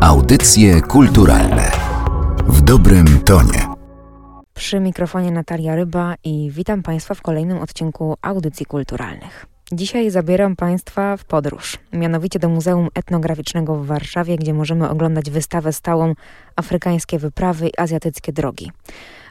Audycje kulturalne w dobrym tonie. Przy mikrofonie Natalia Ryba i witam Państwa w kolejnym odcinku Audycji Kulturalnych. Dzisiaj zabieram Państwa w podróż, mianowicie do Muzeum Etnograficznego w Warszawie, gdzie możemy oglądać wystawę stałą Afrykańskie wyprawy i azjatyckie drogi.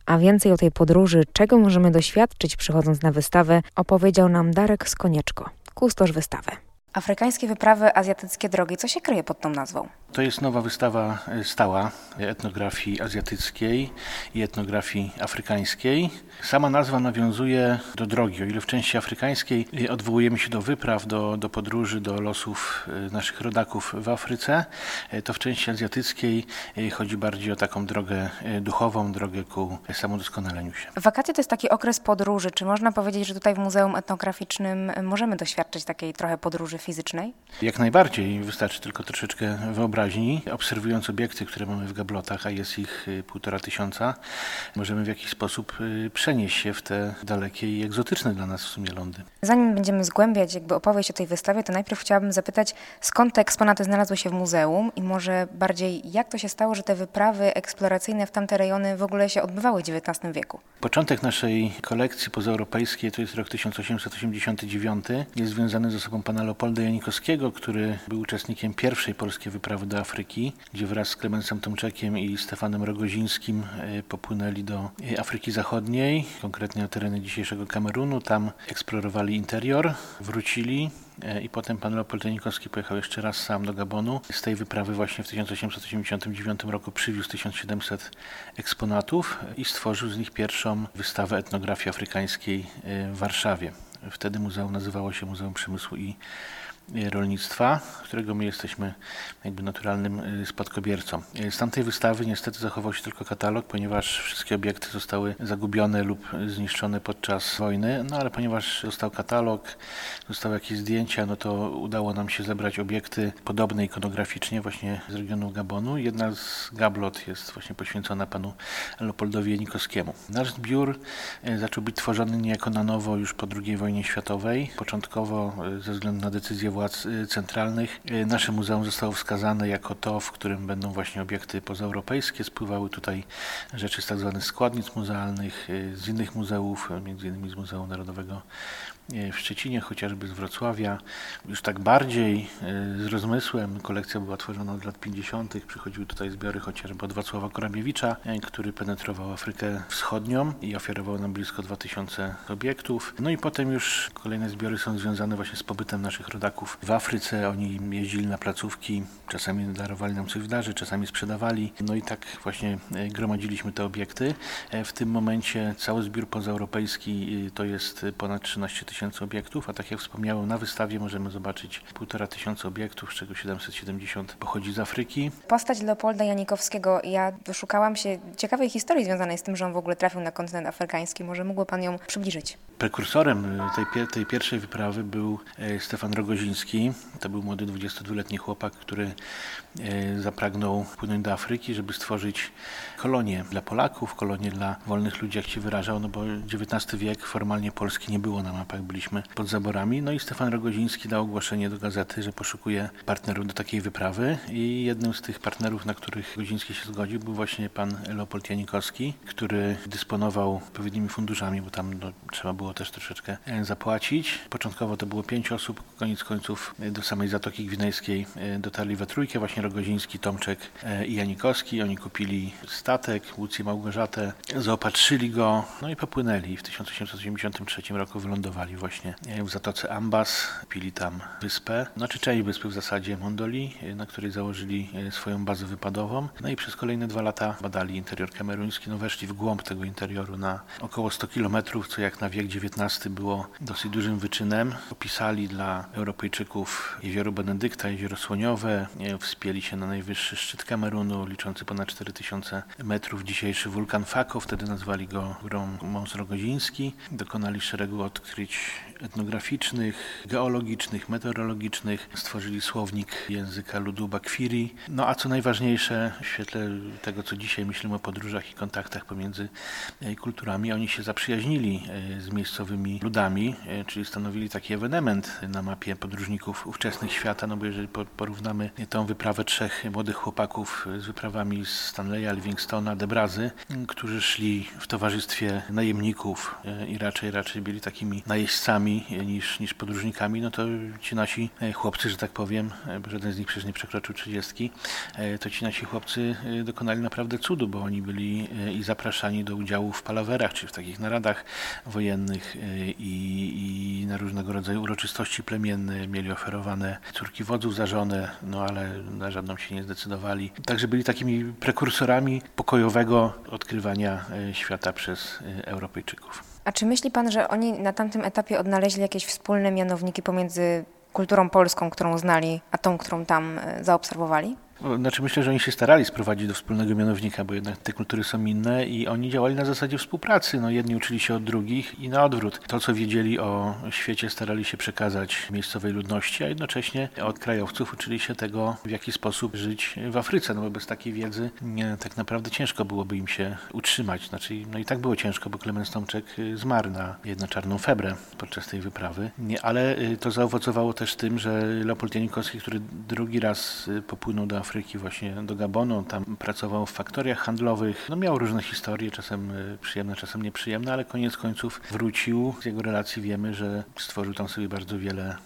A więcej o tej podróży, czego możemy doświadczyć przychodząc na wystawę, opowiedział nam Darek Skonieczko, kustosz wystawy. Afrykańskie wyprawy, azjatyckie drogi. Co się kryje pod tą nazwą? To jest nowa wystawa e, stała etnografii azjatyckiej i etnografii afrykańskiej. Sama nazwa nawiązuje do drogi, o ile w części afrykańskiej odwołujemy się do wypraw, do, do podróży, do losów e, naszych rodaków w Afryce, e, to w części azjatyckiej chodzi bardziej o taką drogę duchową, drogę ku samodoskonaleniu się. Wakacje to jest taki okres podróży. Czy można powiedzieć, że tutaj w Muzeum Etnograficznym możemy doświadczyć takiej trochę podróży fizycznej? Jak najbardziej. Wystarczy tylko troszeczkę wyobraźni. Obserwując obiekty, które mamy w gablotach, a jest ich y, półtora tysiąca, możemy w jakiś sposób y, przenieść się w te dalekie i egzotyczne dla nas w sumie lądy. Zanim będziemy zgłębiać jakby opowieść o tej wystawie, to najpierw chciałabym zapytać, skąd te eksponaty znalazły się w muzeum i może bardziej jak to się stało, że te wyprawy eksploracyjne w tamte rejony w ogóle się odbywały w XIX wieku? Początek naszej kolekcji pozaeuropejskiej to jest rok 1889. Jest związany ze sobą pana Leopolda Janikowskiego, który był uczestnikiem pierwszej polskiej wyprawy do Afryki, gdzie wraz z Klemensem Tomczekiem i Stefanem Rogozińskim e, popłynęli do e, Afryki Zachodniej, konkretnie na tereny dzisiejszego Kamerunu. Tam eksplorowali interior, wrócili, e, i potem pan Leopold Janikowski pojechał jeszcze raz sam do Gabonu. Z tej wyprawy właśnie w 1889 roku przywiózł 1700 eksponatów i stworzył z nich pierwszą wystawę etnografii afrykańskiej w Warszawie. Wtedy muzeum nazywało się Muzeum Przemysłu i rolnictwa, którego my jesteśmy jakby naturalnym y, spadkobiercą. Y, z tamtej wystawy niestety zachował się tylko katalog, ponieważ wszystkie obiekty zostały zagubione lub zniszczone podczas wojny, no ale ponieważ został katalog, zostały jakieś zdjęcia, no to udało nam się zebrać obiekty podobne ikonograficznie właśnie z regionu Gabonu. Jedna z gablot jest właśnie poświęcona panu Leopoldowi Janikowskiemu. Nasz zbiór y, zaczął być tworzony niejako na nowo już po II wojnie światowej. Początkowo ze względu na decyzję władz y, centralnych. Y, nasze muzeum zostało wskazane jako to, w którym będą właśnie obiekty pozaeuropejskie. Spływały tutaj rzeczy z tak zwanych składnic muzealnych, y, z innych muzeów, między innymi z Muzeum Narodowego w Szczecinie, chociażby z Wrocławia. Już tak bardziej z rozmysłem kolekcja była tworzona od lat 50. Przychodziły tutaj zbiory chociażby od Wacława Korabiewicza, który penetrował Afrykę Wschodnią i ofiarował nam blisko 2000 obiektów. No i potem już kolejne zbiory są związane właśnie z pobytem naszych rodaków w Afryce. Oni jeździli na placówki, czasami darowali nam coś w darze, czasami sprzedawali. No i tak właśnie e, gromadziliśmy te obiekty. E, w tym momencie cały zbiór pozaeuropejski e, to jest ponad 13 tysięcy obiektów, a tak jak wspomniałem, na wystawie możemy zobaczyć półtora tysiąca obiektów, z czego 770 pochodzi z Afryki. Postać Leopolda Janikowskiego, ja wyszukałam się ciekawej historii związanej z tym, że on w ogóle trafił na kontynent afrykański. Może mógłby Pan ją przybliżyć? Prekursorem tej, tej pierwszej wyprawy był Stefan Rogoziński, to był młody 22-letni chłopak, który e, zapragnął płynąć do Afryki, żeby stworzyć kolonię dla Polaków, kolonię dla wolnych ludzi, jak się wyrażał, no bo XIX wiek formalnie Polski nie było na mapach, byliśmy pod zaborami. No i Stefan Rogoziński dał ogłoszenie do gazety, że poszukuje partnerów do takiej wyprawy i jednym z tych partnerów, na których Rogoziński się zgodził, był właśnie pan Leopold Janikowski, który dysponował odpowiednimi funduszami, bo tam no, trzeba było też troszeczkę e, zapłacić. Początkowo to było pięć osób, koniec końców e, do samej Zatoki Gwinejskiej e, dotarli we trójkę, właśnie Rogoziński, Tomczek i Janikowski. Oni kupili statek, Łucję Małgorzatę, zaopatrzyli go, no i popłynęli. W 1883 roku wylądowali właśnie w Zatoce Ambas, pili tam wyspę, znaczy część wyspy w zasadzie Mondoli, na której założyli swoją bazę wypadową. No i przez kolejne dwa lata badali interior kameruński, no weszli w głąb tego interioru na około 100 kilometrów, co jak na wiek Było dosyć dużym wyczynem. Opisali dla Europejczyków jezioro Benedykta, jezioro Słoniowe. Wspięli się na najwyższy szczyt Kamerunu, liczący ponad 4000 metrów. Dzisiejszy wulkan Fako, wtedy nazwali go górą Mons Rogoziński. Dokonali szeregu odkryć etnograficznych, geologicznych, meteorologicznych. Stworzyli słownik języka ludu Bakwiri. No a co najważniejsze, w świetle tego, co dzisiaj myślimy o podróżach i kontaktach pomiędzy e, kulturami, oni się zaprzyjaźnili e, z miejscem miejscowymi ludami, czyli stanowili taki ewenement na mapie podróżników ówczesnych świata, no bo jeżeli porównamy tą wyprawę trzech młodych chłopaków z wyprawami z Stanleya, Livingstona, Debrazy, którzy szli w towarzystwie najemników i raczej raczej byli takimi najeźdźcami niż, niż podróżnikami, no to ci nasi chłopcy, że tak powiem, żaden z nich przecież nie przekroczył trzydziestki, to ci nasi chłopcy dokonali naprawdę cudu, bo oni byli i zapraszani do udziału w palawerach, czy w takich naradach wojennych i, i na różnego rodzaju uroczystości plemienne, mieli oferowane córki wodzów za żonę, no ale na żadną się nie zdecydowali. Także byli takimi prekursorami pokojowego odkrywania świata przez Europejczyków. A czy myśli Pan, że oni na tamtym etapie odnaleźli jakieś wspólne mianowniki pomiędzy kulturą polską, którą znali, a tą, którą tam e, zaobserwowali? Znaczy myślę, że oni się starali sprowadzić do wspólnego mianownika, bo jednak te kultury są inne i oni działali na zasadzie współpracy. No, jedni uczyli się od drugich i na odwrót. To, co wiedzieli o świecie, starali się przekazać miejscowej ludności, a jednocześnie od krajowców uczyli się tego, w jaki sposób żyć w Afryce. No bo bez takiej wiedzy nie, tak naprawdę ciężko byłoby im się utrzymać. Znaczy, no i tak było ciężko, bo Klemens Tomczek zmarł na jedną czarną febrę podczas tej wyprawy. Nie, ale y, to zaowocowało też tym, że Leopold Janikowski, który drugi raz y, popłynął do Afryki, właśnie do Gabonu. Tam pracował w faktoriach handlowych. No miał różne historie, czasem e, przyjemne, czasem nieprzyjemne, ale koniec końców wrócił. Z jego relacji wiemy, że stworzył tam sobie bardzo wiele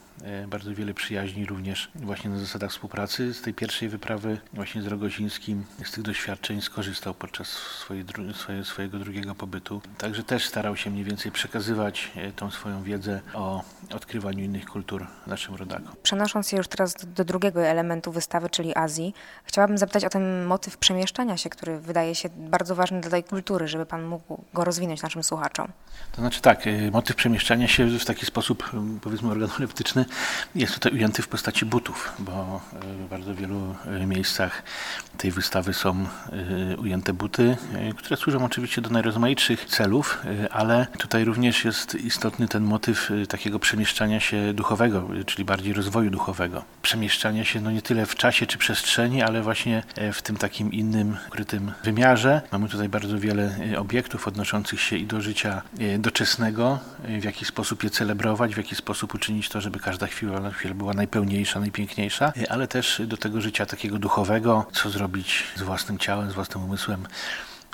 bardzo wiele przyjaźni również właśnie na zasadach współpracy. Z tej pierwszej wyprawy właśnie z Rogozińskim z tych doświadczeń skorzystał podczas swojej, swoje, swojego drugiego pobytu. Także też starał się mniej więcej przekazywać e, tą swoją wiedzę o odkrywaniu innych kultur naszym rodakom. Przenosząc się już teraz do drugiego elementu wystawy, czyli Azji, chciałabym zapytać o ten motyw przemieszczania się, który wydaje się bardzo ważny dla tej kultury, żeby Pan mógł go rozwinąć naszym słuchaczom. To znaczy tak, e, motyw przemieszczania się w taki sposób powiedzmy organoleptyczny jest tutaj ujęty w postaci butów, bo w bardzo wielu e, miejscach tej wystawy są e, ujęte buty, e, które służą oczywiście do najrozmaitszych celów, ale tutaj również jest istotny ten motyw takiego przemieszczania się duchowego, czyli bardziej rozwoju duchowego. Przemieszczania się no nie tyle w czasie czy przestrzeni, ale właśnie w tym takim innym, ukrytym wymiarze. Mamy tutaj bardzo wiele obiektów odnoszących się i do życia doczesnego, w jaki sposób je celebrować, w jaki sposób uczynić to, żeby każda chwila, chwila była najpełniejsza, najpiękniejsza, ale też do tego życia takiego duchowego, co zrobić z własnym ciałem, z własnym umysłem,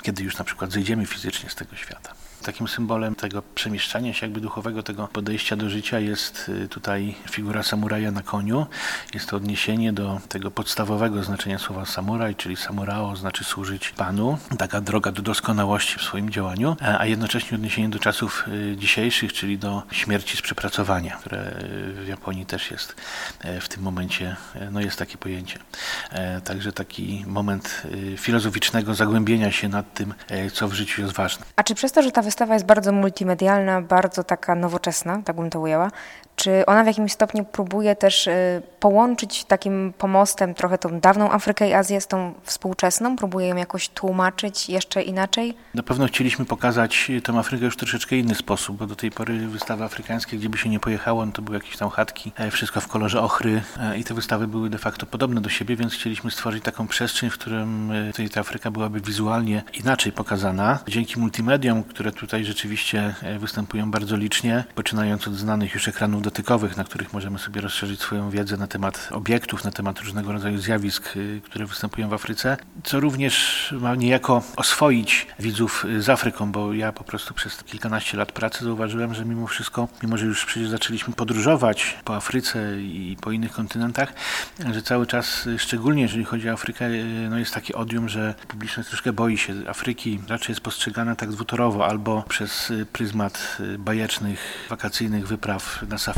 kiedy już na przykład zejdziemy fizycznie z tego świata. Takim symbolem tego przemieszczania się jakby duchowego, tego podejścia do życia jest y, tutaj figura samuraja na koniu. Jest to odniesienie do tego podstawowego znaczenia słowa samuraj, czyli samurao znaczy służyć Panu. Taka droga do doskonałości w swoim działaniu, a jednocześnie odniesienie do czasów y, dzisiejszych, czyli do śmierci z przepracowania, które y, w Japonii też jest w tym momencie, no jest takie pojęcie. Także taki moment filozoficznego zagłębienia się nad tym, co w życiu jest ważne. A czy przez to, że ta jest bardzo multimedialna, bardzo taka nowoczesna, tak bym to ujęła. Czy ona w jakimś stopniu próbuje też y, połączyć takim pomostem trochę tą dawną Afrykę i Azję z tą współczesną? Próbuje ją jakoś tłumaczyć jeszcze inaczej? Na pewno chcieliśmy pokazać tę Afrykę już troszeczkę inny sposób, bo do tej pory wystawy afrykańskie, gdzie by się nie pojechało, no to były jakieś tam chatki, e, wszystko w kolorze ochry e, i te wystawy były de facto podobne do siebie, więc chcieliśmy stworzyć taką przestrzeń, w którym e, ta Afryka byłaby wizualnie inaczej pokazana. Dzięki multimediom, które tutaj rzeczywiście występują bardzo licznie, poczynając od znanych już ekranów dotykowych, na których możemy sobie rozszerzyć swoją wiedzę na temat obiektów, na temat różnego rodzaju zjawisk, y, które występują w Afryce, co również ma niejako oswoić widzów y, z Afryką, bo ja po prostu przez kilkanaście lat pracy zauważyłem, że mimo wszystko, mimo że już przecież zaczęliśmy podróżować po Afryce i po innych kontynentach, że cały czas, y, szczególnie jeżeli chodzi o Afrykę, no jest taki odium, że publiczność troszkę boi się Afryki, raczej jest postrzegana tak dwutorowo, albo przez pryzmat bajecznych, wakacyjnych wypraw na safari,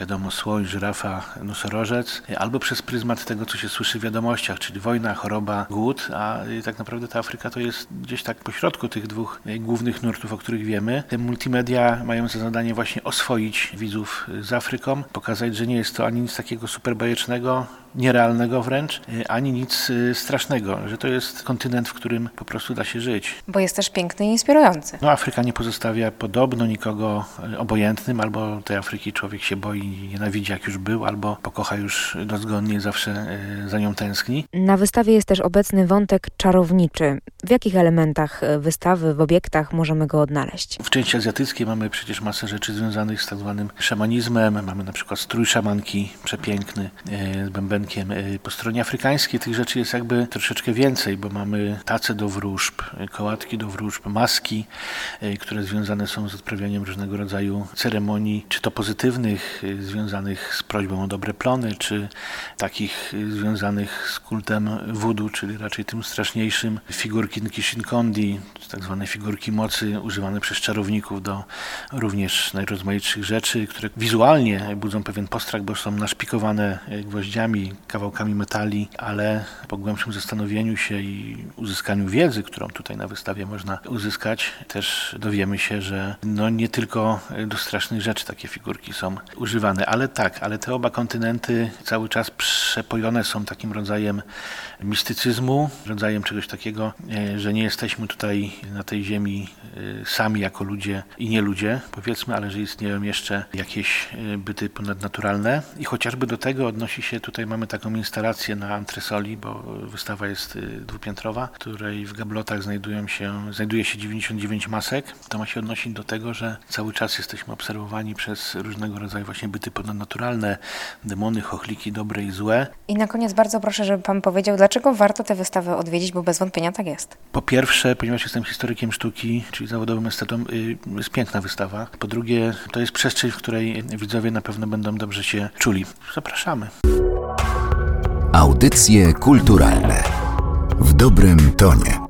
wiadomo, słoń, żyrafa, nosorożec, albo przez pryzmat tego, co się słyszy w wiadomościach, czyli wojna, choroba, głód, a tak naprawdę ta Afryka to jest gdzieś tak pośrodku tych dwóch głównych nurtów, o których wiemy. Te multimedia mają za zadanie właśnie oswoić widzów z Afryką, pokazać, że nie jest to ani nic takiego super bajecznego, nierealnego wręcz, y, ani nic y, strasznego, że to jest kontynent, w którym po prostu da się żyć. Bo jest też piękny i inspirujący. No Afryka nie pozostawia podobno nikogo y, obojętnym, albo tej Afryki człowiek się boi i nienawidzi jak już był, albo pokocha już dozgodnie zawsze za nią tęskni. Na wystawie jest też obecny wątek czarowniczy. W jakich elementach wystawy, w obiektach możemy go odnaleźć? W części azjatyckiej mamy przecież masę rzeczy związanych z tak zwanym szamanizmem. Mamy na przykład strój szamanki, przepiękny, e, z bębenkiem. E, po stronie afrykańskiej tych rzeczy jest jakby troszeczkę więcej, bo mamy tace do wróżb, e, kołatki do wróżb, maski, które związane są z odprawianiem różnego rodzaju ceremonii, czy to pozytywnych, związanych z prośbą o dobre plony, czy takich związanych z kultem wudu, czyli raczej tym straszniejszym. Figurki Nkishinkondi, tak zwane figurki mocy używane przez czarowników do również najrozmaitszych rzeczy, które wizualnie budzą pewien postrach, bo są naszpikowane gwoździami, kawałkami metali, ale po głębszym zastanowieniu się i uzyskaniu wiedzy, którą tutaj na wystawie można uzyskać, też dowiemy się, że no nie tylko do strasznych rzeczy takie figurki są używane, ale tak, ale te oba kontynenty cały czas przepojone są takim rodzajem mistycyzmu, rodzajem czegoś takiego, e, że nie jesteśmy tutaj na tej ziemi e, sami jako ludzie i nie ludzie, powiedzmy, ale że istnieją jeszcze jakieś e, byty ponadnaturalne. I chociażby do tego odnosi się, tutaj mamy taką instalację na antresoli, bo wystawa jest dwupiętrowa, w której w gablotach znajdują się, znajduje się 99 masek. To ma się odnosić do tego, że cały czas jesteśmy obserwowani przez różnego rodzaju właśnie byty ponadnaturalne, demony, chochliki, dobre i złe. I na koniec bardzo proszę, żeby Pan powiedział, dlaczego warto tę wystawę odwiedzić, bo bez wątpienia tak jest. Po pierwsze, ponieważ jestem historykiem sztuki, czyli zawodowym estetą, y, jest piękna wystawa. Po drugie, to jest przestrzeń, w której widzowie na pewno będą dobrze się czuli. Zapraszamy. Audycje kulturalne w dobrym tonie.